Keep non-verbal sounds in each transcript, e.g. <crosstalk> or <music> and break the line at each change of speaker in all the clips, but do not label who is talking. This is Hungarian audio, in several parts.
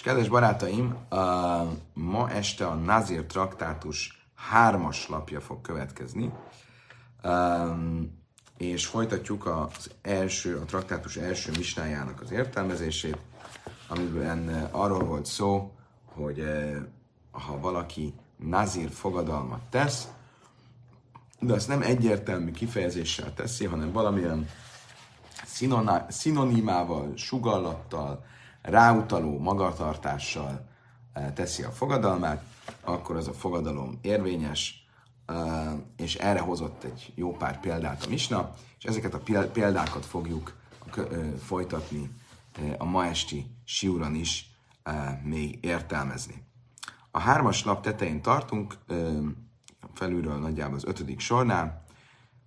És kedves barátaim, uh, ma este a Nazir traktátus hármas lapja fog következni, um, és folytatjuk az első, a traktátus első misnájának az értelmezését, amiben arról volt szó, hogy uh, ha valaki Nazir fogadalmat tesz, de azt nem egyértelmű kifejezéssel teszi, hanem valamilyen szinonimával, sugallattal, ráutaló magatartással eh, teszi a fogadalmát, akkor az a fogadalom érvényes, eh, és erre hozott egy jó pár példát a Misna, és ezeket a példákat fogjuk eh, folytatni a ma esti siúran is még értelmezni. A hármas lap tetején tartunk, felülről nagyjából az ötödik sornál,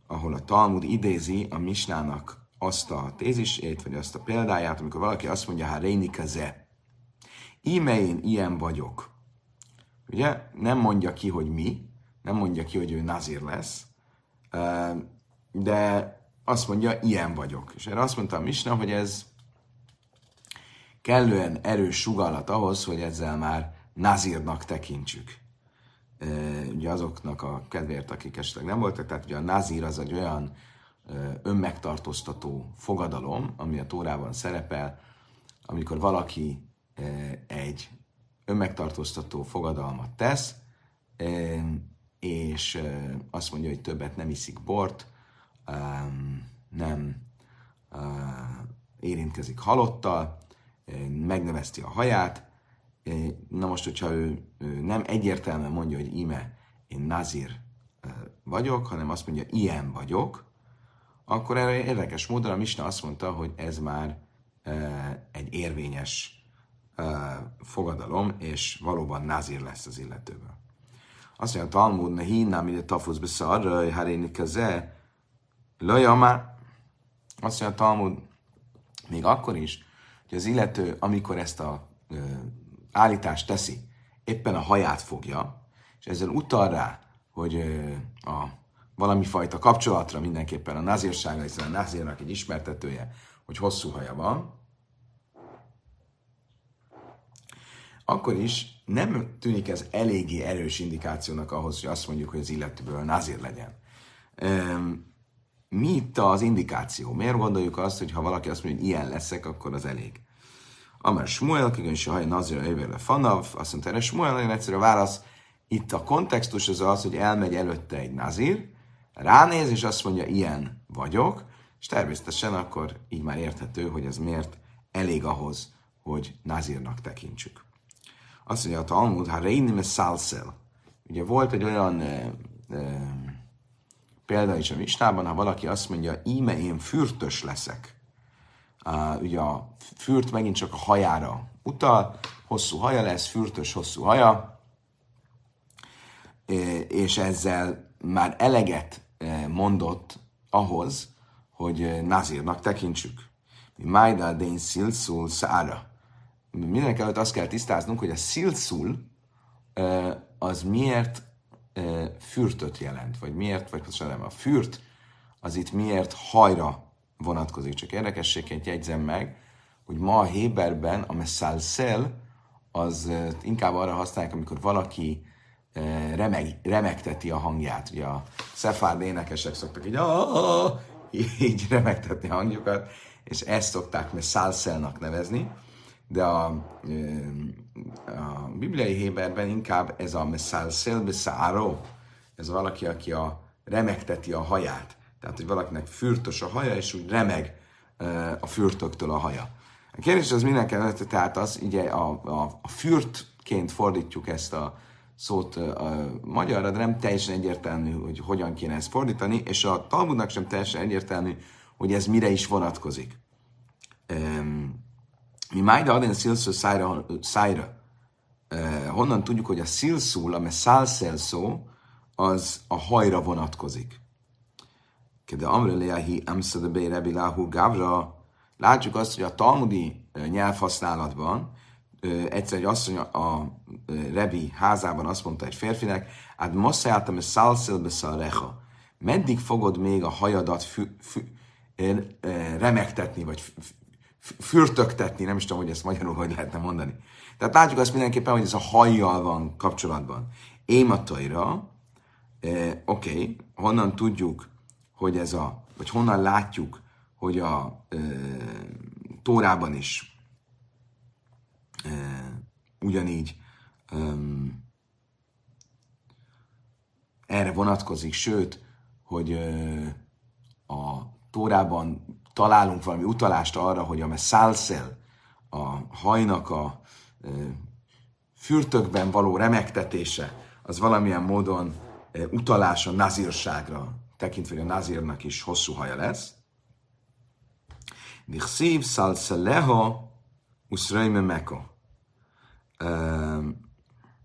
ahol a Talmud idézi a Misnának azt a tézisét, vagy azt a példáját, amikor valaki azt mondja, hát Réni ze. Íme én ilyen vagyok. Ugye? Nem mondja ki, hogy mi, nem mondja ki, hogy ő nazir lesz, de azt mondja, ilyen vagyok. És erre azt mondta a Misna, hogy ez kellően erős sugallat ahhoz, hogy ezzel már nazírnak tekintsük. Ugye azoknak a kedvéért, akik esetleg nem voltak, tehát ugye a nazír az egy olyan önmegtartóztató fogadalom, ami a Tórában szerepel, amikor valaki egy önmegtartóztató fogadalmat tesz, és azt mondja, hogy többet nem iszik bort, nem érintkezik halottal, megneveszti a haját. Na most, hogyha ő nem egyértelműen mondja, hogy íme, én nazir vagyok, hanem azt mondja, ilyen vagyok, akkor erre érdekes módon a Misna azt mondta, hogy ez már e, egy érvényes e, fogadalom, és valóban názír lesz az illetőből. Azt mondja, a Talmud, ne hinnám, ide tafusz be szarra, haréni keze, már. Azt mondja, a Talmud, még akkor is, hogy az illető, amikor ezt a e, állítást teszi, éppen a haját fogja, és ezzel utal rá, hogy e, a valami fajta kapcsolatra mindenképpen a nazírsága, hiszen a nazírnak egy ismertetője, hogy hosszú haja van, akkor is nem tűnik ez eléggé erős indikációnak ahhoz, hogy azt mondjuk, hogy az illetőből nazír legyen. Mi itt az indikáció? Miért gondoljuk azt, hogy ha valaki azt mondja, hogy ilyen leszek, akkor az elég? Amár Smuel, kigön se haj nazir a fanav, azt mondta erre Smuel, nagyon egyszerű a válasz. Itt a kontextus az az, hogy elmegy előtte egy nazír, ránéz, és azt mondja, ilyen vagyok, és természetesen akkor így már érthető, hogy ez miért elég ahhoz, hogy nazírnak tekintsük. Azt mondja a Talmud, ha reinim szálszel. Ugye volt egy olyan e, e, példa is a Mistában, ha valaki azt mondja, íme én fürtös leszek. Uh, ugye a fürt megint csak a hajára utal, hosszú haja lesz, fürtös hosszú haja, és ezzel már eleget mondott ahhoz, hogy nazírnak tekintsük. Mi Majda Dén Szilszul Szára. Mindenek előtt azt kell tisztáznunk, hogy a Szilszul az miért fürtöt jelent, vagy miért, vagy pontosan nem, a fürt az itt miért hajra vonatkozik. Csak érdekességként jegyzem meg, hogy ma a Héberben a messzálszel az inkább arra használják, amikor valaki remeg, remegteti a hangját. Ugye a szefárd énekesek szoktak így, így <laughs> remegtetni a hangjukat, és ezt szokták mert szálszelnak nevezni, de a, a bibliai héberben inkább ez a szálszel beszáró, ez valaki, aki a remegteti a haját. Tehát, hogy valakinek fürtös a haja, és úgy remeg a fürtöktől a haja. A kérdés az mindenki tehát az, ugye a, a, a fürtként fordítjuk ezt a szót a magyarra, de nem teljesen egyértelmű, hogy hogyan kéne ezt fordítani, és a Talmudnak sem teljesen egyértelmű, hogy ez mire is vonatkozik. Mi májda adén szilszó szájra, szájra. Honnan tudjuk, hogy a szilszul, ami szálszel szó, az a hajra vonatkozik. De amreleahi amszadabé rebiláhu gavra. Látjuk azt, hogy a talmudi nyelvhasználatban egyszer egy asszony a Rebi házában azt mondta egy férfinek, hát masszáltam a szálszélbe reha. Meddig fogod még a hajadat fü, fü, remektetni, vagy fürtöktetni, nem is tudom, hogy ezt magyarul hogy lehetne mondani. Tehát látjuk azt mindenképpen, hogy ez a hajjal van kapcsolatban. Émataira, eh, oké, okay, honnan tudjuk, hogy ez a, vagy honnan látjuk, hogy a eh, Tórában is ugyanígy um, erre vonatkozik, sőt, hogy uh, a Tórában találunk valami utalást arra, hogy a szálszel, a hajnak a uh, fürtökben való remektetése, az valamilyen módon uh, utalás a nazírságra, tekintve, hogy a nazírnak is hosszú haja lesz. Dichszív szálszeleha uszreime meko.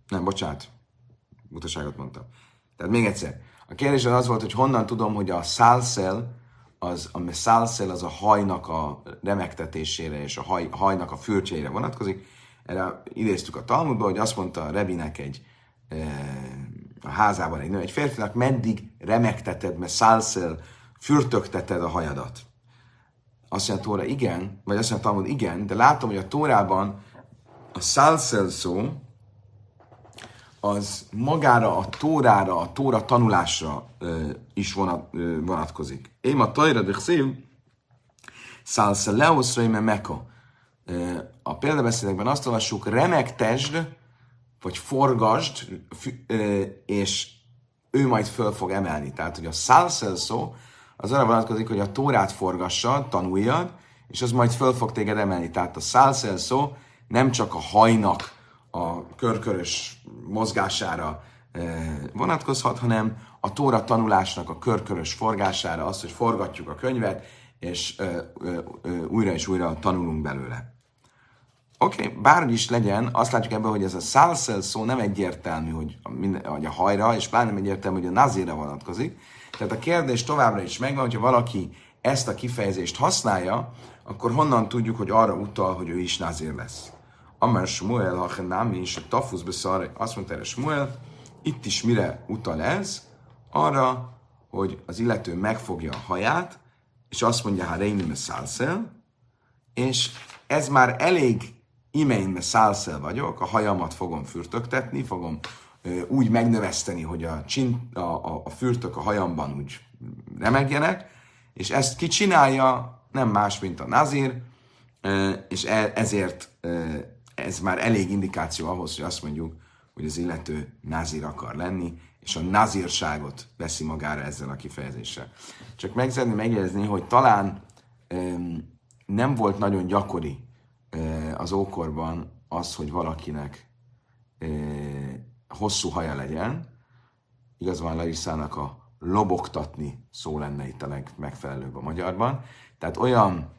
Nem, bocsánat, mutaságot mondtam. Tehát még egyszer. A kérdés az, az volt, hogy honnan tudom, hogy a szálszel, az, a szálszel az a hajnak a remektetésére és a haj, hajnak a fürtjeire vonatkozik. Erre idéztük a Talmudba, hogy azt mondta a Rebinek egy a házában egy nő, egy férfinak, meddig remekteted, mert szálszel, fürtökteted a hajadat. Azt mondja a Tóra, igen, vagy azt mondja a Talmud, igen, de látom, hogy a Tórában a szálszel szó, az magára, a tórára, a tóra tanulásra ö, is vonat, ö, vonatkozik. Én a tajra de szív, szálsza leoszra, meko. A példabeszédekben azt olvassuk, remegtesd, vagy forgasd, és ő majd föl fog emelni. Tehát, hogy a szálszel szó, az arra vonatkozik, hogy a tórát forgassad, tanuljad, és az majd föl fog téged emelni. Tehát a szálszel szó nem csak a hajnak a körkörös mozgására eh, vonatkozhat, hanem a tóra tanulásnak a körkörös forgására, az, hogy forgatjuk a könyvet, és eh, ö, újra és újra tanulunk belőle. Oké, okay, bárhogy is legyen, azt látjuk ebben, hogy ez a szálszel szó nem egyértelmű, hogy a, minden, hogy a hajra, és pláne nem egyértelmű, hogy a nazira vonatkozik. Tehát a kérdés továbbra is megvan, hogyha valaki ezt a kifejezést használja, akkor honnan tudjuk, hogy arra utal, hogy ő is nazir lesz. Amár Smuel, ha nem is a tafusz beszar, azt mondta erre Smuel, itt is mire utal ez? Arra, hogy az illető megfogja a haját, és azt mondja, ha Reini szálszel, és ez már elég imein szálszel vagyok, a hajamat fogom fürtöktetni, fogom úgy megnöveszteni, hogy a, csin, a, a, a fürtök a hajamban úgy remegjenek, és ezt ki csinálja, nem más, mint a nazír, és e, ezért ez már elég indikáció ahhoz, hogy azt mondjuk, hogy az illető nazir akar lenni, és a nazírságot veszi magára ezzel a kifejezéssel. Csak meg szeretném megjegyezni, hogy talán um, nem volt nagyon gyakori uh, az ókorban az, hogy valakinek uh, hosszú haja legyen. Igazán Larissának a lobogtatni szó lenne itt a legmegfelelőbb a magyarban. Tehát olyan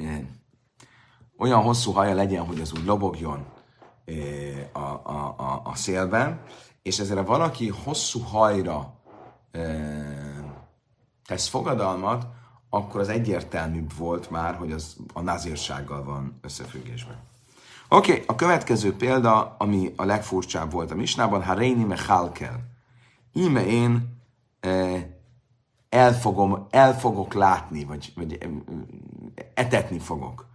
uh, olyan hosszú haja legyen, hogy az úgy lobogjon a, a, a, a szélben, és ezzel valaki hosszú hajra tesz fogadalmat, akkor az egyértelműbb volt már, hogy az a nazírsággal van összefüggésben. Oké, okay, a következő példa, ami a legfurcsább volt a misnában, ha Reini Mechalkel. Íme én el, fogom, el látni, vagy, vagy etetni fogok.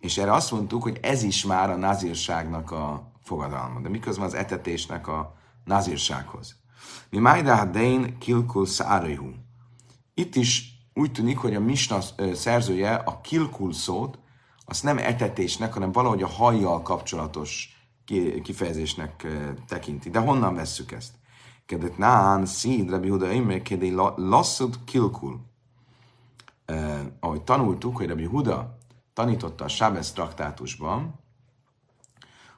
És erre azt mondtuk, hogy ez is már a nazírságnak a fogadalma. De miközben az etetésnek a nazírsághoz. Mi Majda Dein Kilkul Szárihu. Itt is úgy tűnik, hogy a Misna szerzője a kilkul szót, azt nem etetésnek, hanem valahogy a hajjal kapcsolatos kifejezésnek tekinti. De honnan vesszük ezt? Kedet nán, szíd, Rabbi Huda Imer, kedé kilkul. Eh, ahogy tanultuk, hogy Rabbi Huda tanította a Sábez traktátusban,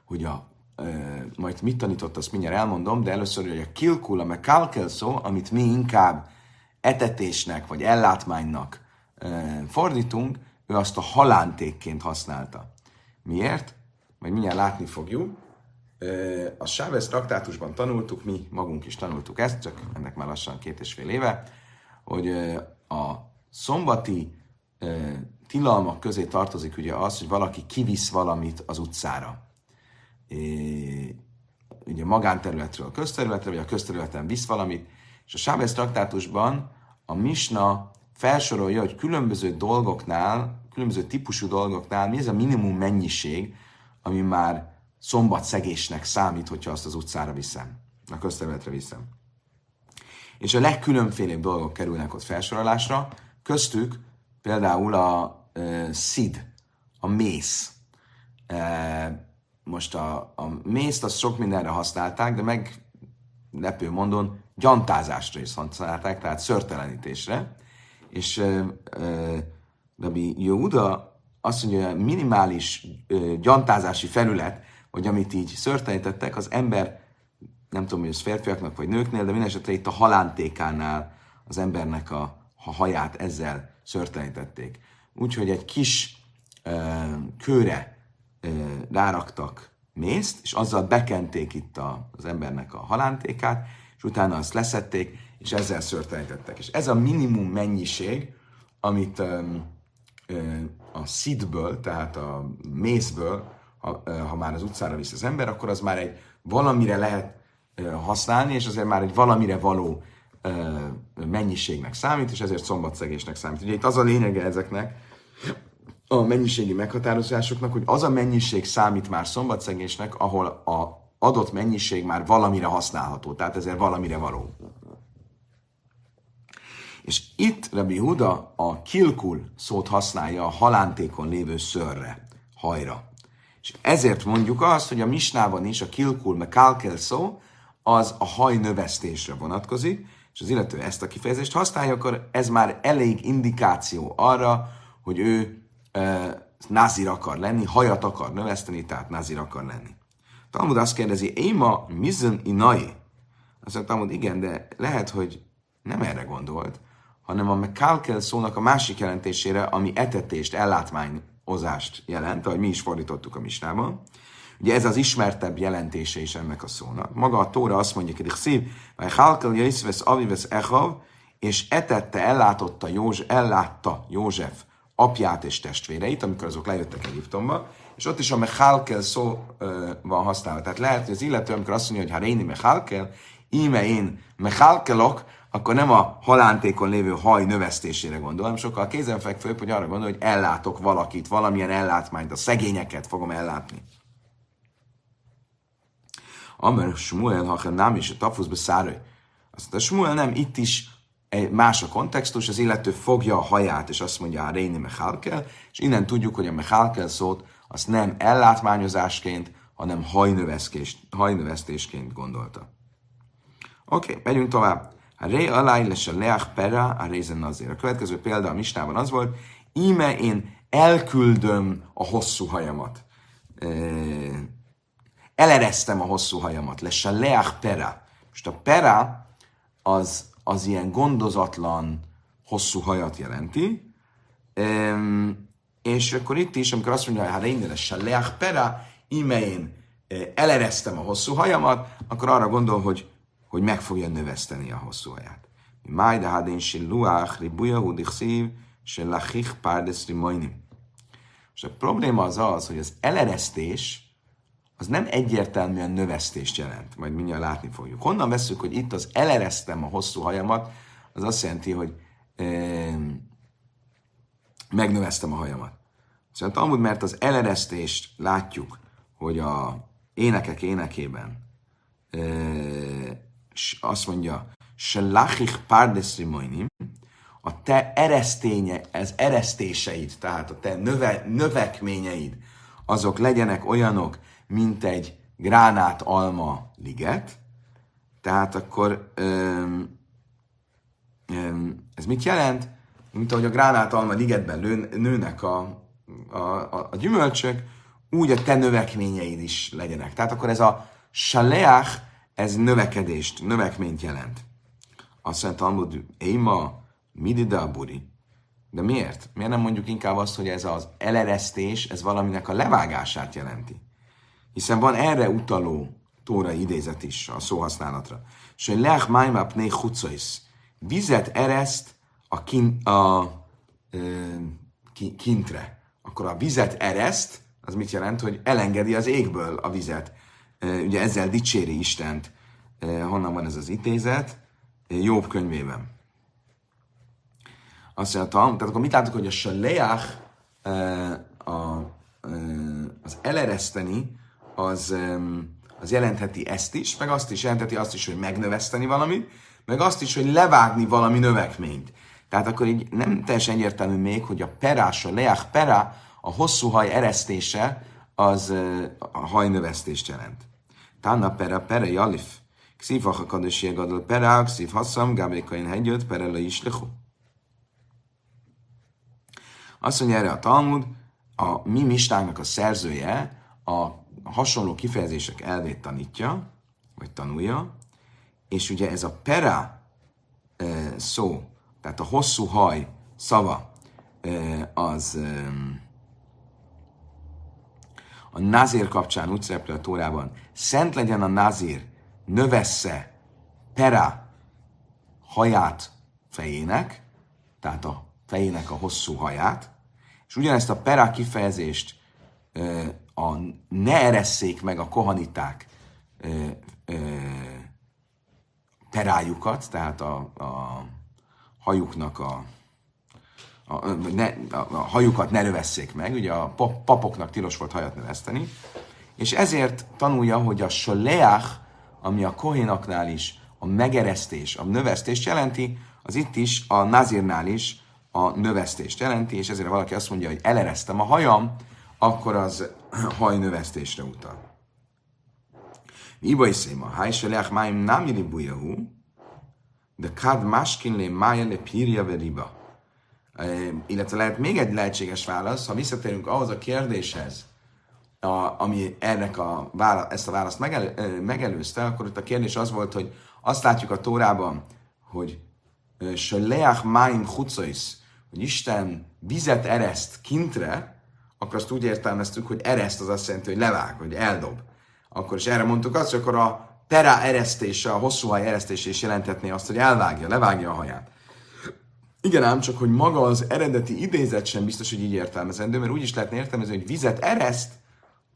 hogy a, e, majd mit tanított, azt mindjárt elmondom, de először, hogy a kilkula, meg kalkel szó, amit mi inkább etetésnek vagy ellátmánynak e, fordítunk, ő azt a halántékként használta. Miért? Majd mindjárt látni fogjuk. E, a Sábez traktátusban tanultuk, mi magunk is tanultuk ezt, csak ennek már lassan két és fél éve, hogy a szombati tilalmak közé tartozik ugye az, hogy valaki kivisz valamit az utcára. É, ugye magánterületről a közterületre, vagy a közterületen visz valamit, és a Sábez traktátusban a Misna felsorolja, hogy különböző dolgoknál, különböző típusú dolgoknál mi ez a minimum mennyiség, ami már szombatszegésnek számít, hogyha azt az utcára viszem, a közterületre viszem. És a legkülönfélebb dolgok kerülnek ott felsorolásra, köztük például a e, szid, a mész. Most a, a mészt azt sok mindenre használták, de meg lepő mondon gyantázásra is használták, tehát szörtelenítésre. És e, e, Rabbi Yehuda azt mondja, hogy a minimális ö, gyantázási felület, vagy amit így szörtelenítettek, az ember, nem tudom, hogy ez férfiaknak vagy nőknél, de minden esetre itt a halántékánál az embernek a, a haját ezzel szörtelenítették. Úgyhogy egy kis ö, kőre ö, ráraktak mészt, és azzal bekenték itt a, az embernek a halántékát, és utána azt leszették, és ezzel szörtelenítettek. És ez a minimum mennyiség, amit a szidből, tehát a mészből, ha, ha már az utcára visz az ember, akkor az már egy valamire lehet használni, és azért már egy valamire való mennyiségnek számít, és ezért szombatszegésnek számít. Ugye itt az a lényege ezeknek, a mennyiségi meghatározásoknak, hogy az a mennyiség számít már szombatszegésnek, ahol a adott mennyiség már valamire használható, tehát ezért valamire való. És itt Rabbi Huda a kilkul szót használja a halántékon lévő szörre, hajra. És ezért mondjuk azt, hogy a misnában is a kilkul me kalkel szó, az a haj növesztésre vonatkozik, és az illető ezt a kifejezést használja, akkor ez már elég indikáció arra, hogy ő e, nazir akar lenni, hajat akar növeszteni, tehát nazir akar lenni. Talmud azt kérdezi, Éma mizön inai? Azt mondta, Talmud, igen, de lehet, hogy nem erre gondolt, hanem a mekalkel szónak a másik jelentésére, ami etetést, ellátmányozást jelent, ahogy mi is fordítottuk a misnában. Ugye ez az ismertebb jelentése is ennek a szónak. Maga a Tóra azt mondja, hogy szív, vagy halkel jöjszvesz avivesz echav, és etette, ellátotta József, ellátta József apját és testvéreit, amikor azok lejöttek Egyiptomba, és ott is a mechalkel szó ö, van használva. Tehát lehet, hogy az illető, amikor azt mondja, hogy ha réni mechalkel, íme én mechalkelok, akkor nem a halántékon lévő haj növesztésére gondol, hanem sokkal kézenfekvőbb, hogy arra gondol, hogy ellátok valakit, valamilyen ellátmányt, a szegényeket fogom ellátni. Amer Smuel, ha nem is a tafuszba szárő. Azt a Smuel nem, itt is más a kontextus, az illető fogja a haját, és azt mondja, a Réni Mechalkel, és innen tudjuk, hogy a Mechalkel szót azt nem ellátmányozásként, hanem hajnövesztésként gondolta. Oké, okay, megyünk tovább. A ré alaj lesz a leach pera a rézen nazir. A következő példa a mistában az volt, íme én elküldöm a hosszú hajamat. Eleresztem a hosszú hajamat. Lesz a leach pera. Most a pera az, az ilyen gondozatlan hosszú hajat jelenti, és akkor itt is, amikor azt mondja, hogy hát én a leach pera, íme én eleresztem a hosszú hajamat, akkor arra gondol, hogy hogy meg fogja növeszteni a hosszú haját. Májda hadén luach ribuja hudichszív se lachich párdes rimojnim. És a probléma az az, hogy az eleresztés az nem egyértelműen növesztést jelent, majd mindjárt látni fogjuk. Honnan veszük, hogy itt az eleresztem a hosszú hajamat, az azt jelenti, hogy e, megnöveztem a hajamat. Szóval amúgy, mert az eleresztést látjuk, hogy a énekek énekében e, azt mondja, se lachich párdeszrimoinim, a te ereszténye, ez eresztéseid, tehát a te növe, növekményeid, azok legyenek olyanok, mint egy gránát alma liget, tehát akkor öm, öm, ez mit jelent? Mint ahogy a gránát alma ligetben lő, nőnek a, a, a, a gyümölcsök, úgy a te növekményeid is legyenek. Tehát akkor ez a saleach, ez növekedést, növekményt jelent. Azt mondja Talmud, Éma, midida buri. De miért? Miért nem mondjuk inkább azt, hogy ez az eleresztés, ez valaminek a levágását jelenti? Hiszen van erre utaló tórai idézet is a szóhasználatra. És hogy leach májma pné. Vizet ereszt a, kin, a ö, kintre. Akkor a vizet ereszt, az mit jelent, hogy elengedi az égből a vizet ugye ezzel dicséri Istent, honnan van ez az idézet, Jobb könyvében. Azt mondja, tehát akkor mit látok, hogy a saleach az elereszteni az, az jelentheti ezt is, meg azt is jelentheti azt is, hogy megnöveszteni valamit, meg azt is, hogy levágni valami növekményt. Tehát akkor így nem teljesen egyértelmű még, hogy a perás, a leach pera, a hosszú haj eresztése, az a hajnövesztést jelent. Tána pera, pera jalif. Kszív a kadösi gadol pera, kszív hasszam, gábékain hegyöt, pera le is lehu. Azt mondja erre a Talmud, a mi mistánknak a szerzője a hasonló kifejezések elvét tanítja, vagy tanulja, és ugye ez a pera szó, tehát a hosszú haj szava, az a nazír kapcsán úgy szerepel a Tórában, szent legyen a nazír, növessze pera haját fejének, tehát a fejének a hosszú haját, és ugyanezt a pera kifejezést a ne eresszék meg a kohaniták perájukat, tehát a, a hajuknak a, a, ne, a, a hajukat ne növesszék meg, ugye a papoknak tilos volt hajat növeszteni, és ezért tanulja, hogy a soleach, ami a kohénaknál is a megeresztés, a növesztést jelenti, az itt is a nazirnál is a növesztést jelenti, és ezért valaki azt mondja, hogy eleresztem a hajam, akkor az hajnövesztésre utal. Iba is széma, háj se máim nem iri bujahu, de kád máskin lé mája le pírja riba. Illetve lehet még egy lehetséges válasz, ha visszatérünk ahhoz a kérdéshez, a, ami ennek a vála, ezt a választ megel, megelőzte, akkor ott a kérdés az volt, hogy azt látjuk a Tórában, hogy se leach máim hogy Isten vizet ereszt kintre, akkor azt úgy értelmeztük, hogy ereszt az azt jelenti, hogy levág, hogy eldob. Akkor is erre mondtuk azt, hogy akkor a pera eresztése, a hosszú haj eresztése is jelentetné azt, hogy elvágja, levágja a haját. Igen ám, csak hogy maga az eredeti idézet sem biztos, hogy így értelmezendő, mert úgy is lehetne értelmezni, hogy vizet ereszt,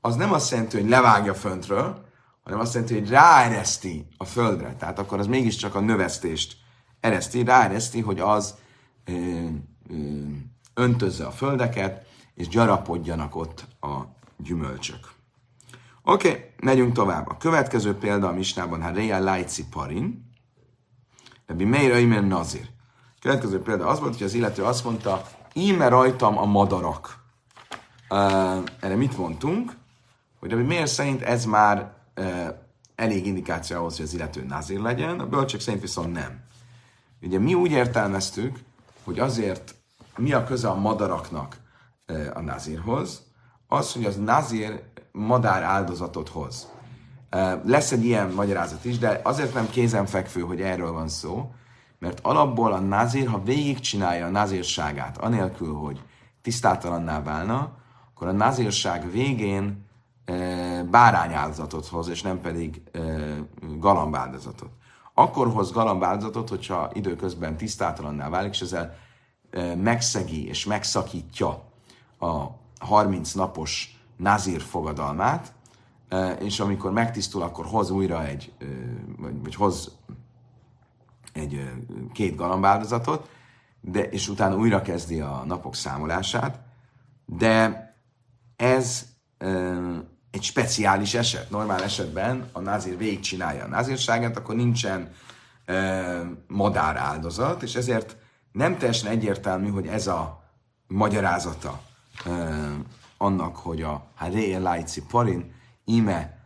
az nem azt jelenti, hogy levágja föntről, hanem azt jelenti, hogy ráereszti a földre. Tehát akkor az mégiscsak a növesztést ereszti, ráereszti, hogy az ö, ö, öntözze a földeket, és gyarapodjanak ott a gyümölcsök. Oké, okay, megyünk tovább. A következő példa a misnában, ha Reja Lajci Parin, Rabbi Meir Aimer Nazir. A következő példa az volt, hogy az illető azt mondta, íme rajtam a madarak. Uh, erre mit mondtunk? Hogy Rabbi Meir szerint ez már uh, elég indikáció ahhoz, hogy az illető nazir legyen, a bölcsök szerint viszont nem. Ugye mi úgy értelmeztük, hogy azért mi a köze a madaraknak a nazírhoz, az, hogy az nazír madár áldozatot hoz. Lesz egy ilyen magyarázat is, de azért nem kézenfekvő, hogy erről van szó, mert alapból a nazír, ha végigcsinálja a nazírságát, anélkül, hogy tisztátalanná válna, akkor a nazírság végén bárányáldozatot hoz, és nem pedig galambáldozatot. Akkor hoz galambáldozatot, hogyha időközben tisztátalanná válik, és ezzel megszegi és megszakítja a 30 napos nazír fogadalmát, e, és amikor megtisztul, akkor hoz újra egy, e, vagy, vagy hoz egy e, két galambáldozatot, de, és utána újra kezdi a napok számolását, de ez egy speciális eset. Normál esetben a názír végigcsinálja a názírságát, akkor nincsen madár áldozat, és ezért nem teljesen egyértelmű, hogy ez a magyarázata annak, hogy a Haré Lajci Parin ime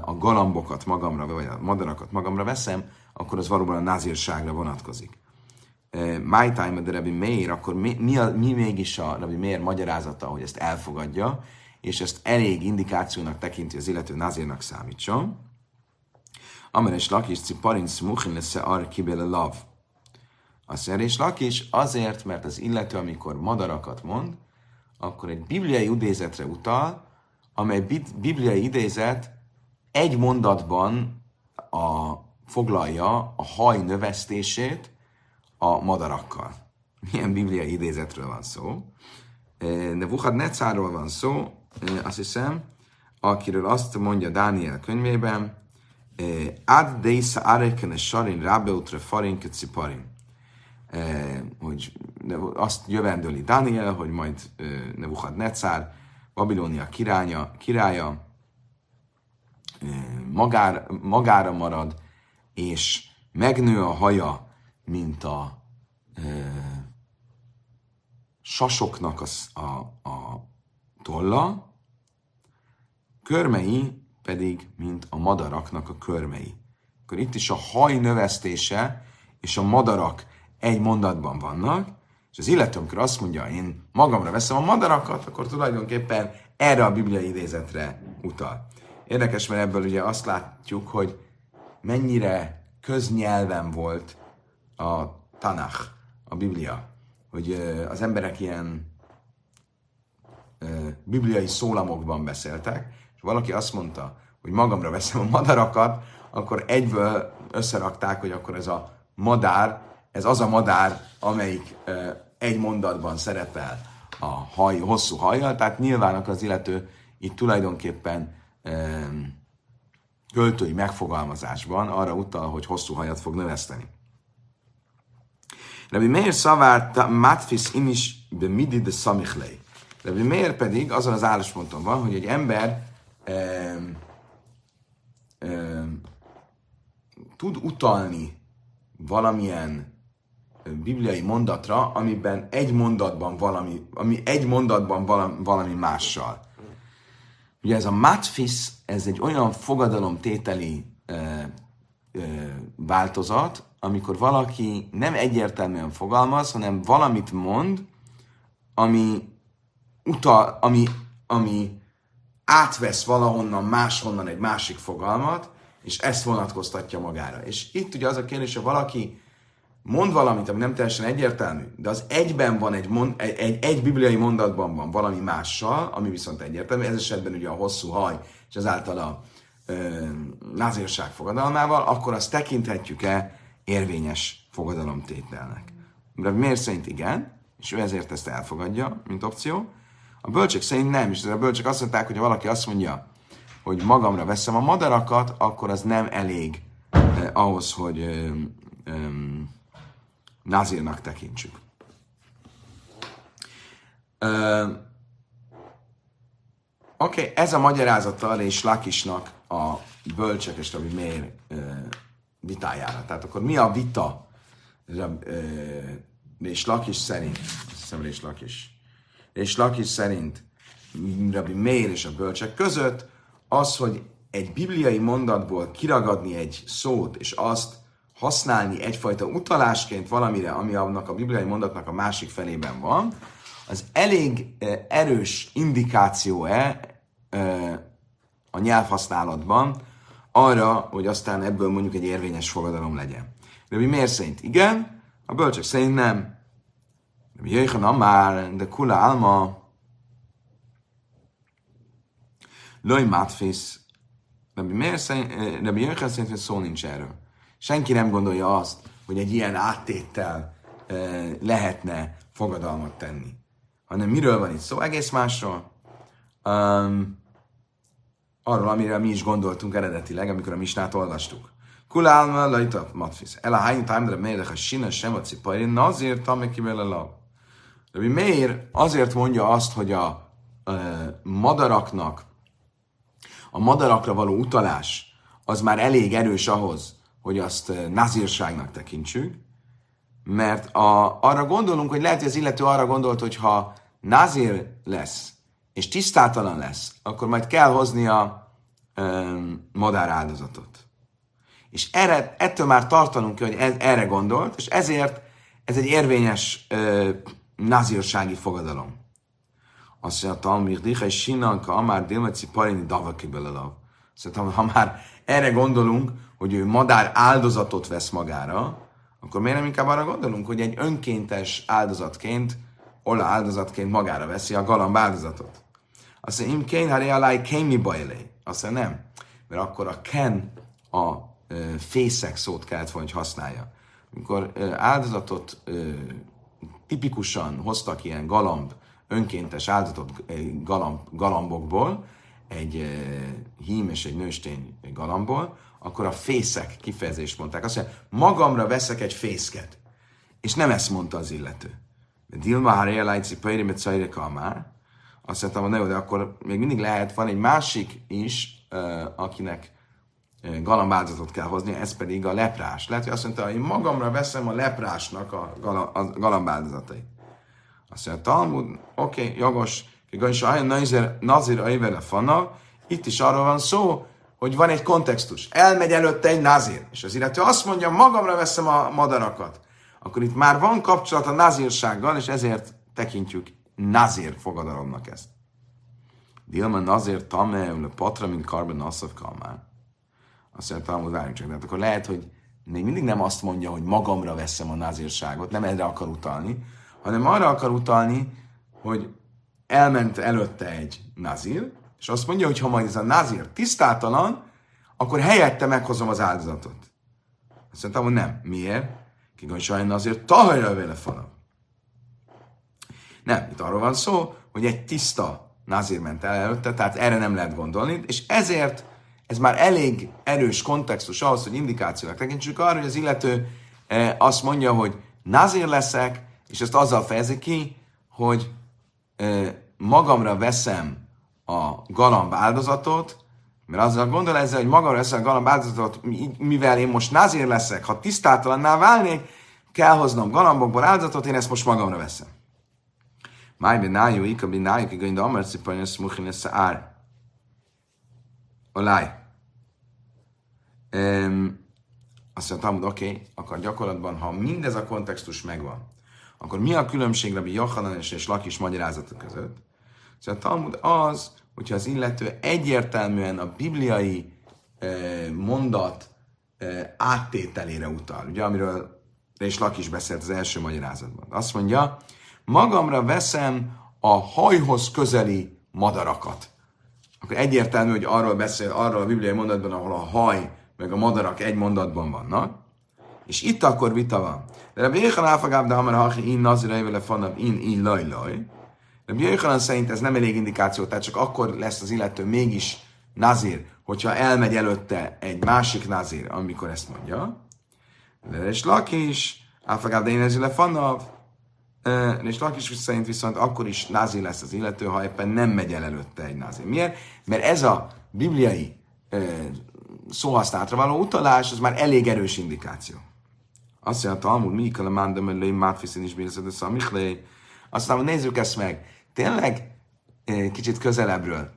a galambokat magamra, vagy a madarakat magamra veszem, akkor az valóban a názírságra vonatkozik. My time de Rabbi Meir, akkor mi, mi, a, mi mégis a Rabbi Meir magyarázata, hogy ezt elfogadja, és ezt elég indikációnak tekinti az illető názírnak számítson. Ameres lakis ciparin smuchin lesz ar kibele lav. A szerés lakis azért, mert az illető, amikor madarakat mond, akkor egy bibliai idézetre utal, amely bibliai idézet egy mondatban a, foglalja a haj növesztését a madarakkal. Milyen bibliai idézetről van szó? Nevuchad Necáról van szó, azt hiszem, akiről azt mondja Dániel könyvében, Ad deisa arekene sarin rabeutre farin ciparin. Hogy azt jövendőli Daniel, hogy majd Nebuchadnezzar, Babilónia királya, királya magára, magára marad, és megnő a haja, mint a e, sasoknak a, a, a tolla, körmei pedig, mint a madaraknak a körmei. Akkor itt is a haj növesztése és a madarak egy mondatban vannak, és az illető, amikor azt mondja, én magamra veszem a madarakat, akkor tulajdonképpen erre a bibliai idézetre utal. Érdekes, mert ebből ugye azt látjuk, hogy mennyire köznyelven volt a Tanach, a Biblia, hogy az emberek ilyen bibliai szólamokban beszéltek, és valaki azt mondta, hogy magamra veszem a madarakat, akkor egyből összerakták, hogy akkor ez a madár, ez az a madár, amelyik egy mondatban szerepel a haj, hosszú hajjal, tehát nyilván az illető itt tulajdonképpen költői megfogalmazásban arra utal, hogy hosszú hajat fog növeszteni. Rabbi Meir szavár matfis imis be midi de samichlei. Rabbi Meir pedig azon az állásponton van, hogy egy ember um, um, tud utalni valamilyen bibliai mondatra, amiben egy mondatban valami, ami egy mondatban valami, valami mással. Ugye ez a matfis, ez egy olyan fogadalomtételi ö, ö, változat, amikor valaki nem egyértelműen fogalmaz, hanem valamit mond, ami utal, ami, ami átvesz valahonnan máshonnan egy másik fogalmat, és ezt vonatkoztatja magára. És itt ugye az a kérdés, hogy valaki mond valamit, ami nem teljesen egyértelmű, de az egyben van egy, mond, egy, egy, egy bibliai mondatban van valami mással, ami viszont egyértelmű, ez esetben ugye a hosszú haj, és azáltal a názírság fogadalmával, akkor azt tekinthetjük-e érvényes fogadalomtételnek. De miért szerint igen, és ő ezért ezt elfogadja, mint opció. A bölcsek szerint nem, és a bölcsek azt mondták, hogy ha valaki azt mondja, hogy magamra veszem a madarakat, akkor az nem elég eh, ahhoz, hogy eh, eh, nazírnak tekintsük. Uh, Oké, okay, ez a magyarázata és Lakisnak a bölcsek és Rabbi uh, vitájára. Tehát akkor mi a vita Rab, uh, és Lakis szerint, hiszem és Lakis, és Lakis szerint Rabbi Mér és a bölcsek között az, hogy egy bibliai mondatból kiragadni egy szót, és azt használni egyfajta utalásként valamire, ami annak a bibliai mondatnak a másik felében van, az elég erős indikáció-e a nyelvhasználatban arra, hogy aztán ebből mondjuk egy érvényes fogadalom legyen. Mi miért szerint igen, a bölcsek szerint nem. Mi jöjjön már, de kula alma, Loj de mi jöjjön szerint, hogy szó nincs erről. Senki nem gondolja azt, hogy egy ilyen áttéttel lehetne fogadalmat tenni. Hanem miről van itt szó? Egész másról. Um, arról, amire mi is gondoltunk eredetileg, amikor a misnát olvastuk. Kulálma lajta matfis. El a hány tájmra mérek a sina sem a cipari, na azért ki vele la. Rabbi Meir azért mondja azt, hogy a, a madaraknak, a madarakra való utalás az már elég erős ahhoz, hogy azt eh, nazírságnak tekintsük, mert a, arra gondolunk, hogy lehet, hogy az illető arra gondolt, hogy ha nazír lesz, és tisztátalan lesz, akkor majd kell hozni a madár áldozatot. És erre, ettől már tartanunk ki, hogy ez, erre gondolt, és ezért ez egy érvényes uh, nazírsági fogadalom. Azt mondja, Talmir Dicha és Sinanka, Amár Dilmeci Parini Davaki belelav. Szóval, ha már erre gondolunk, hogy ő madár áldozatot vesz magára, akkor miért nem inkább arra gondolunk, hogy egy önkéntes áldozatként, ola áldozatként magára veszi a galamb áldozatot. Azt mondja, im kén haré alá kémi bajlé. Azt mondja, nem. Mert akkor a ken, a e, fészek szót kellett volna, hogy használja. Amikor e, áldozatot e, tipikusan hoztak ilyen galamb, önkéntes áldozatot galamb, galambokból, egy hím és egy nőstény galambból, akkor a fészek kifejezést mondták. Azt mondja, magamra veszek egy fészket. És nem ezt mondta az illető. Dilma Haré Lajci Pajri Mecajre Kalmár. Azt mondtam, hogy de akkor még mindig lehet, van egy másik is, akinek galambáldozatot kell hozni, ez pedig a leprás. Lehet, hogy azt mondta, hogy én magamra veszem a leprásnak a, gala, a galambáldozatait. Azt mondja, Talmud, oké, okay, jogos, és a nazir, a fanna, itt is arról van szó, hogy van egy kontextus. Elmegy előtte egy nazir, és az illető azt mondja, magamra veszem a madarakat. Akkor itt már van kapcsolat a nazírsággal, és ezért tekintjük nazir fogadalomnak ezt. Dilma nazir tamne, patra, mint karben nasszav kalmán. Azt mondja, hogy várjunk csak, de hát akkor lehet, hogy még mindig nem azt mondja, hogy magamra veszem a nazírságot, nem erre akar utalni, hanem arra akar utalni, hogy elment előtte egy nazir, és azt mondja, hogy ha majd ez a nazir tisztátalan, akkor helyette meghozom az áldozatot. Azt mondtam, hogy nem. Miért? Kigon sajnálna azért tahajra vele falam. Nem, itt arról van szó, hogy egy tiszta nazir ment el előtte, tehát erre nem lehet gondolni, és ezért ez már elég erős kontextus ahhoz, hogy indikációnak tekintsük arra, hogy az illető eh, azt mondja, hogy nazir leszek, és ezt azzal fejezi ki, hogy eh, magamra veszem a galamb áldozatot, mert azzal gondol ezzel, hogy magamra veszem a galamb áldozatot, mivel én most nazir leszek, ha tisztátalanná válnék, kell hoznom galambokból áldozatot, én ezt most magamra veszem. Máj benájú, ika benájú, ki gönde amerci panyas muchin össze ár. Olaj. Um, azt mondtam, oké, okay, akkor gyakorlatban, ha mindez a kontextus megvan, akkor mi a különbség Rabbi Yochanan és Lakis magyarázatok között? Szóval a Talmud az, hogyha az illető egyértelműen a bibliai eh, mondat eh, áttételére utal, ugye, amiről és Lakis beszélt az első magyarázatban. Azt mondja, magamra veszem a hajhoz közeli madarakat. Akkor egyértelmű, hogy arról beszél, arról a bibliai mondatban, ahol a haj meg a madarak egy mondatban vannak, és itt akkor vita van. De Rabbi áfagább, de hamar hachi in nazira vele fanabb in in laj laj. Rabbi Jéhan szerint ez nem elég indikáció, tehát csak akkor lesz az illető mégis nazir, hogyha elmegy előtte egy másik nazir, amikor ezt mondja. De és Lakis, áfagább, de én ezzel fanabb, és Lakis szerint viszont akkor is názi lesz az illető, ha éppen nem megy el előtte egy názi. Miért? Mert ez a bibliai szóhasználatra való utalás, az már elég erős indikáció. Azt mondja, Talmud, mi kell a mándam elé, mátfiszin is bírszed, a Michlé. Aztán nézzük ezt meg. Tényleg kicsit közelebbről.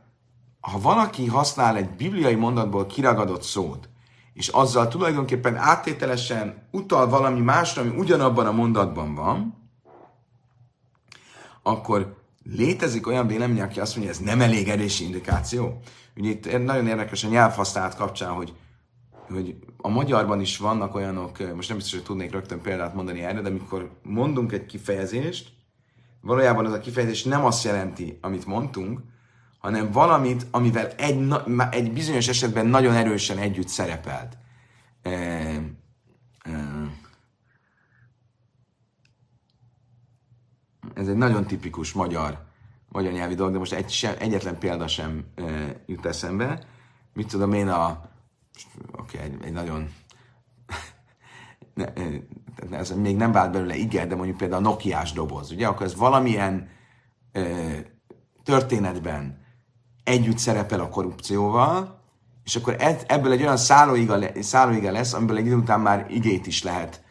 Ha valaki használ egy bibliai mondatból kiragadott szót, és azzal tulajdonképpen áttételesen utal valami másra, ami ugyanabban a mondatban van, akkor létezik olyan vélemény, aki azt mondja, ez nem elég erős indikáció. Ugye itt nagyon érdekes a nyelvhasználat kapcsán, hogy, hogy a magyarban is vannak olyanok, most nem biztos, hogy tudnék rögtön példát mondani erre, de amikor mondunk egy kifejezést, valójában az a kifejezés nem azt jelenti, amit mondtunk, hanem valamit, amivel egy, egy bizonyos esetben nagyon erősen együtt szerepelt. E, e, ez egy nagyon tipikus magyar, magyar nyelvi dolog, de most egy, sem, egyetlen példa sem e, jut eszembe. Mit tudom én a... Oké, okay, egy, egy nagyon... ez még nem vált belőle igen, de mondjuk például a Nokiás doboz, ugye? Akkor ez valamilyen történetben együtt szerepel a korrupcióval, és akkor ebből egy olyan szállóiga, szállóiga lesz, amiből egy idő után már igét is lehet,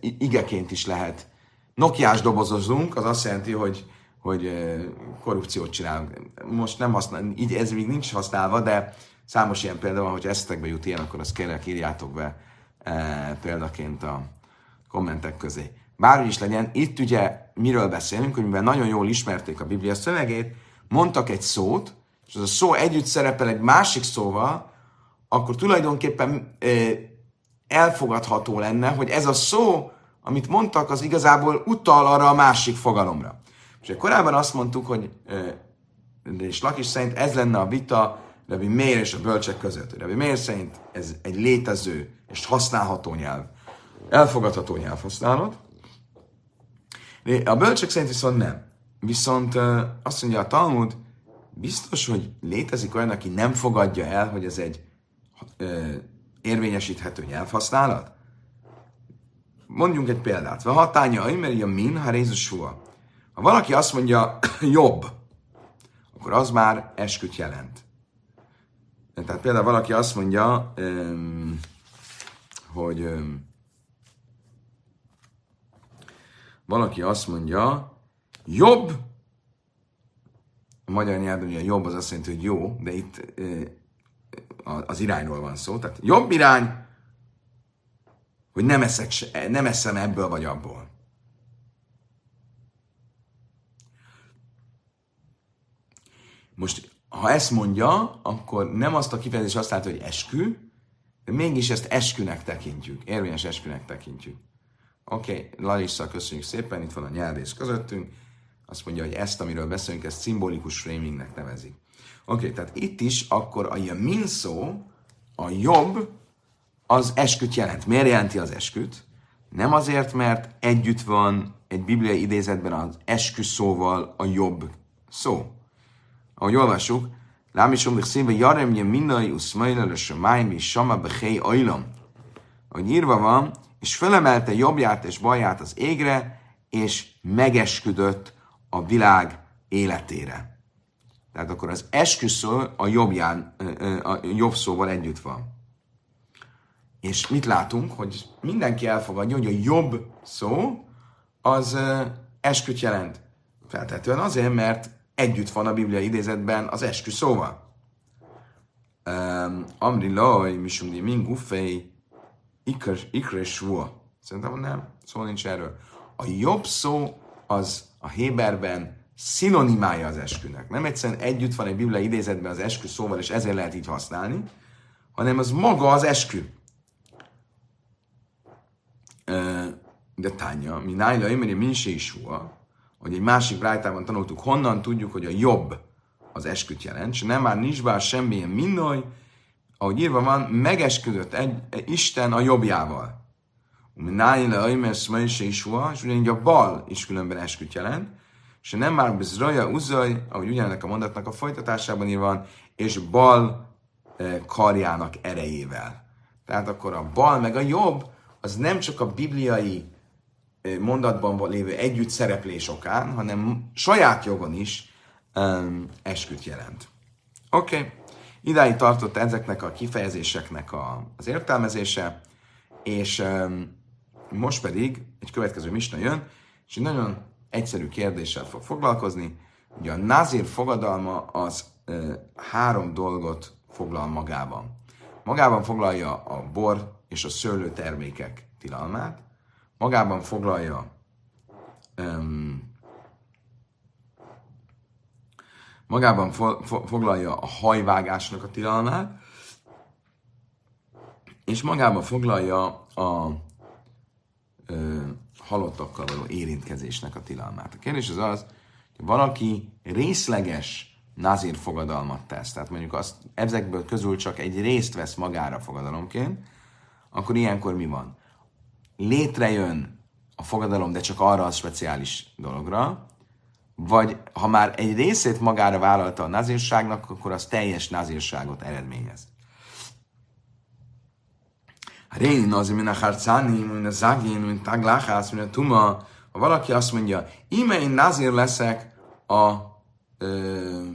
igeként is lehet Nokiás dobozozunk, az azt jelenti, hogy, hogy korrupciót csinálunk. Most nem használ, így ez még nincs használva, de számos ilyen példa van, hogy esztekbe jut ilyen, akkor azt kérlek írjátok be e, példaként a kommentek közé. Bárhogy is legyen, itt ugye miről beszélünk, hogy mivel nagyon jól ismerték a Biblia szövegét, mondtak egy szót, és az a szó együtt szerepel egy másik szóval, akkor tulajdonképpen e, elfogadható lenne, hogy ez a szó amit mondtak, az igazából utal arra a másik fogalomra. És korábban azt mondtuk, hogy és Lakis szerint ez lenne a vita Rabbi Mér és a bölcsek között. Rabbi Mér szerint ez egy létező és használható nyelv, elfogadható nyelvhasználat. A bölcsek szerint viszont nem. Viszont azt mondja a Talmud, biztos, hogy létezik olyan, aki nem fogadja el, hogy ez egy érvényesíthető nyelvhasználat? mondjunk egy példát. Ha hatánya, a min, ha. Ha valaki azt mondja, <clears throat> jobb, akkor az már esküt jelent. Tehát például valaki azt mondja, hogy valaki azt mondja, jobb, a magyar nyelvben ugye jobb az azt jelenti, hogy jó, de itt az irányról van szó. Tehát jobb irány, hogy nem, eszek, nem eszem ebből vagy abból. Most, ha ezt mondja, akkor nem azt a kifejezést használta, hogy eskü, de mégis ezt eskünek tekintjük, érvényes eskünek tekintjük. Oké, okay, Larissa, köszönjük szépen, itt van a nyelvész közöttünk. Azt mondja, hogy ezt, amiről beszélünk, ezt szimbolikus framingnek nevezik. Oké, okay, tehát itt is akkor a jamin szó, a jobb, az esküt jelent. Miért jelenti az esküt? Nem azért, mert együtt van egy bibliai idézetben az eskü szóval a jobb szó. Ahogy olvassuk, Lám is omlik színve jaremje minai uszmailel a májmi sama behely ajlam. Ahogy írva van, és fölemelte jobbját és baját az égre, és megesküdött a világ életére. Tehát akkor az esküszó a jobbján, a jobb szóval együtt van. És mit látunk? Hogy mindenki elfogadja, hogy a jobb szó az esküt jelent. Feltetően azért, mert együtt van a Biblia idézetben az eskü szóval. Amri laj, misumdi ikre Szerintem nem, szó nincs erről. A jobb szó az a Héberben szinonimája az eskünek. Nem egyszerűen együtt van egy Biblia idézetben az eskü szóval, és ezért lehet így használni, hanem az maga az eskü. De tánya, mi nájla imeri minse is hogy egy másik brájtában tanultuk, honnan tudjuk, hogy a jobb az esküt jelent, és nem már nincs bár semmilyen minnaj, ahogy írva van, megesküdött egy, Isten a jobbjával. Nájle Aimes Maise is és ugyanígy a bal is különben esküt jelent, és nem már raja uzaj, ahogy ugyanek a mondatnak a folytatásában írva van, és bal eh, karjának erejével. Tehát akkor a bal meg a jobb, az nem csak a bibliai mondatban lévő együtt szereplés okán, hanem saját jogon is um, esküt jelent. Oké, okay. idáig tartott ezeknek a kifejezéseknek a, az értelmezése, és um, most pedig egy következő misna jön, és egy nagyon egyszerű kérdéssel fog foglalkozni. Ugye a nazir fogadalma az uh, három dolgot foglal magában. Magában foglalja a bor és a szőlőtermékek tilalmát, magában foglalja um, magában fo- fo- foglalja a hajvágásnak a tilalmát, és magában foglalja a ö, halottakkal való érintkezésnek a tilalmát. A kérdés az az, hogy valaki részleges nazír fogadalmat tesz, tehát mondjuk azt, ezekből közül csak egy részt vesz magára fogadalomként, akkor ilyenkor mi van? Létrejön a fogadalom, de csak arra a speciális dologra, vagy ha már egy részét magára vállalta a nazírságnak, akkor az teljes nazírságot eredményez. Réni nazi, mint a harcáni, mint a zagin, mint a tagláhász, mint a tuma, ha valaki azt mondja, íme én nazír leszek a ö,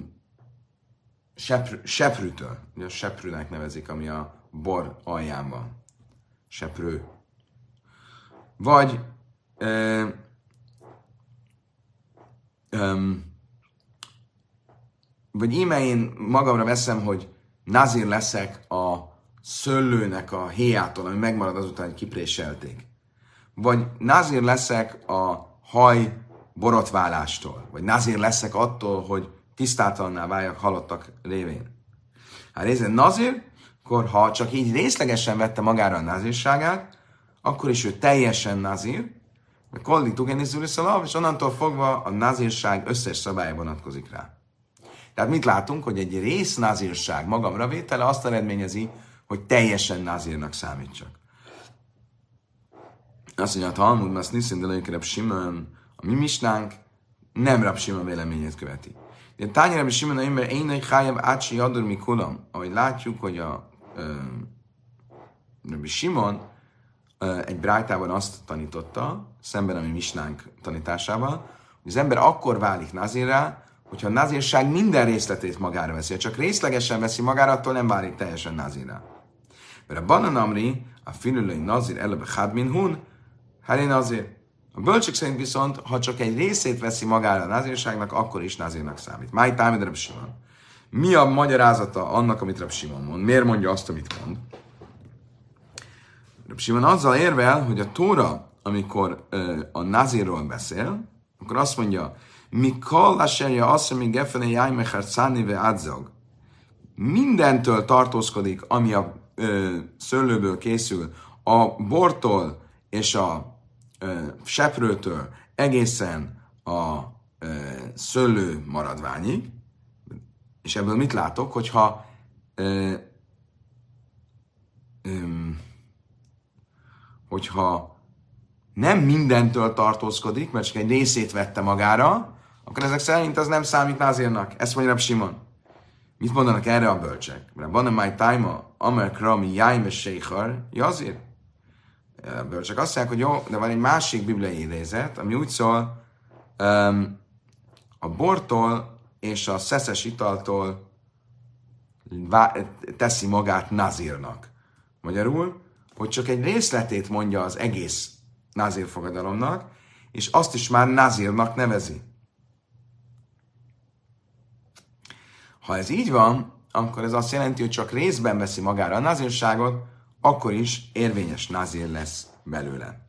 sepr, seprűtől, ugye a seprűnek nevezik, ami a bor alján van. Seprő. Vagy ö, ö, vagy íme én magamra veszem, hogy nazir leszek a szöllőnek a héjától, ami megmarad azután, hogy kipréselték. Vagy nazir leszek a haj borotválástól. Vagy nazir leszek attól, hogy tisztátalanná váljak halottak révén. Hát nézd, nazir, akkor ha csak így részlegesen vette magára a nazírságát, akkor is ő teljesen nazír, mert kolli tugenizuri szalav, és onnantól fogva a nazírság összes szabálya vonatkozik rá. Tehát mit látunk, hogy egy rész nazírság magamra vétele azt eredményezi, hogy teljesen nazírnak számítsak. Azt mondja, a Talmud, azt niszin de Rab Simon, a mi misnánk nem Rab Simon véleményét követi. De tányra Rab Simon, mert én egy hájabb átsi adur mi kulam, ahogy látjuk, hogy a Rabbi Simon egy brájtában azt tanította, szemben a mi misnánk tanításával, hogy az ember akkor válik nazirrá, hogyha a nazírság minden részletét magára veszi. Ha csak részlegesen veszi magára, attól nem válik teljesen nazirrá. Mert a bananamri, a finülői nazir elebe hadmin hun, hát nazir. A bölcsök szerint viszont, ha csak egy részét veszi magára a nazírságnak, akkor is nazírnak számít. Máj támid Reb Simon. Mi a magyarázata annak, amit Reb Simon mond? Miért mondja azt, amit mond? Simon azzal érvel, hogy a Tóra, amikor a nazírról beszél, akkor azt mondja, mi kallaserja azt, hogy gefele jájmecher szánive adzog. Mindentől tartózkodik, ami a ö, szőlőből készül, a bortól és a ö, seprőtől egészen a ö, szőlő maradványig, és ebből mit látok, hogyha ö, ö, hogyha nem mindentől tartózkodik, mert csak egy részét vette magára, akkor ezek szerint az nem számít názírnak. Ezt mondja Simon. Mit mondanak erre a bölcsek? Mert van my time Amer Krami Jaime Sheikhar Jazir. A bölcsek azt mondják, hogy jó, de van egy másik bibliai idézet, ami úgy szól, um, a bortól és a szeszes italtól teszi magát nazírnak. Magyarul, hogy csak egy részletét mondja az egész nazír fogadalomnak, és azt is már nazírnak nevezi. Ha ez így van, akkor ez azt jelenti, hogy csak részben veszi magára a nazírságot, akkor is érvényes nazír lesz belőle.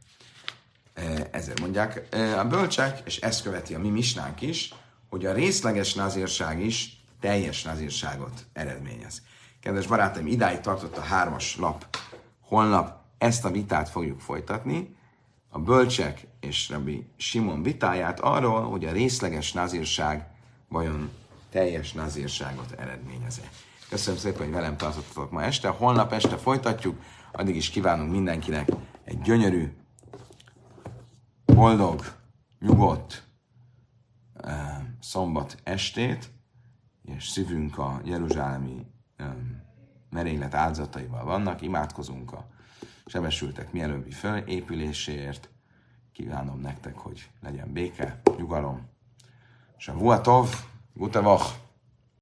E, ezért mondják e, a bölcsek, és ezt követi a mi misnánk is, hogy a részleges nazírság is teljes nazírságot eredményez. Kedves barátaim, idáig tartott a hármas lap. Holnap ezt a vitát fogjuk folytatni, a bölcsek és Rabbi Simon vitáját arról, hogy a részleges nazírság vajon teljes nazírságot eredményez Köszönöm szépen, hogy velem tartottatok ma este. Holnap este folytatjuk. Addig is kívánunk mindenkinek egy gyönyörű, boldog, nyugodt szombat estét, és szívünk a jeruzsálemi um, merénylet áldozataival vannak. Imádkozunk a sebesültek mielőbbi fölépüléséért. Kívánom nektek, hogy legyen béke, nyugalom. És a Vuatov, Gute Woche!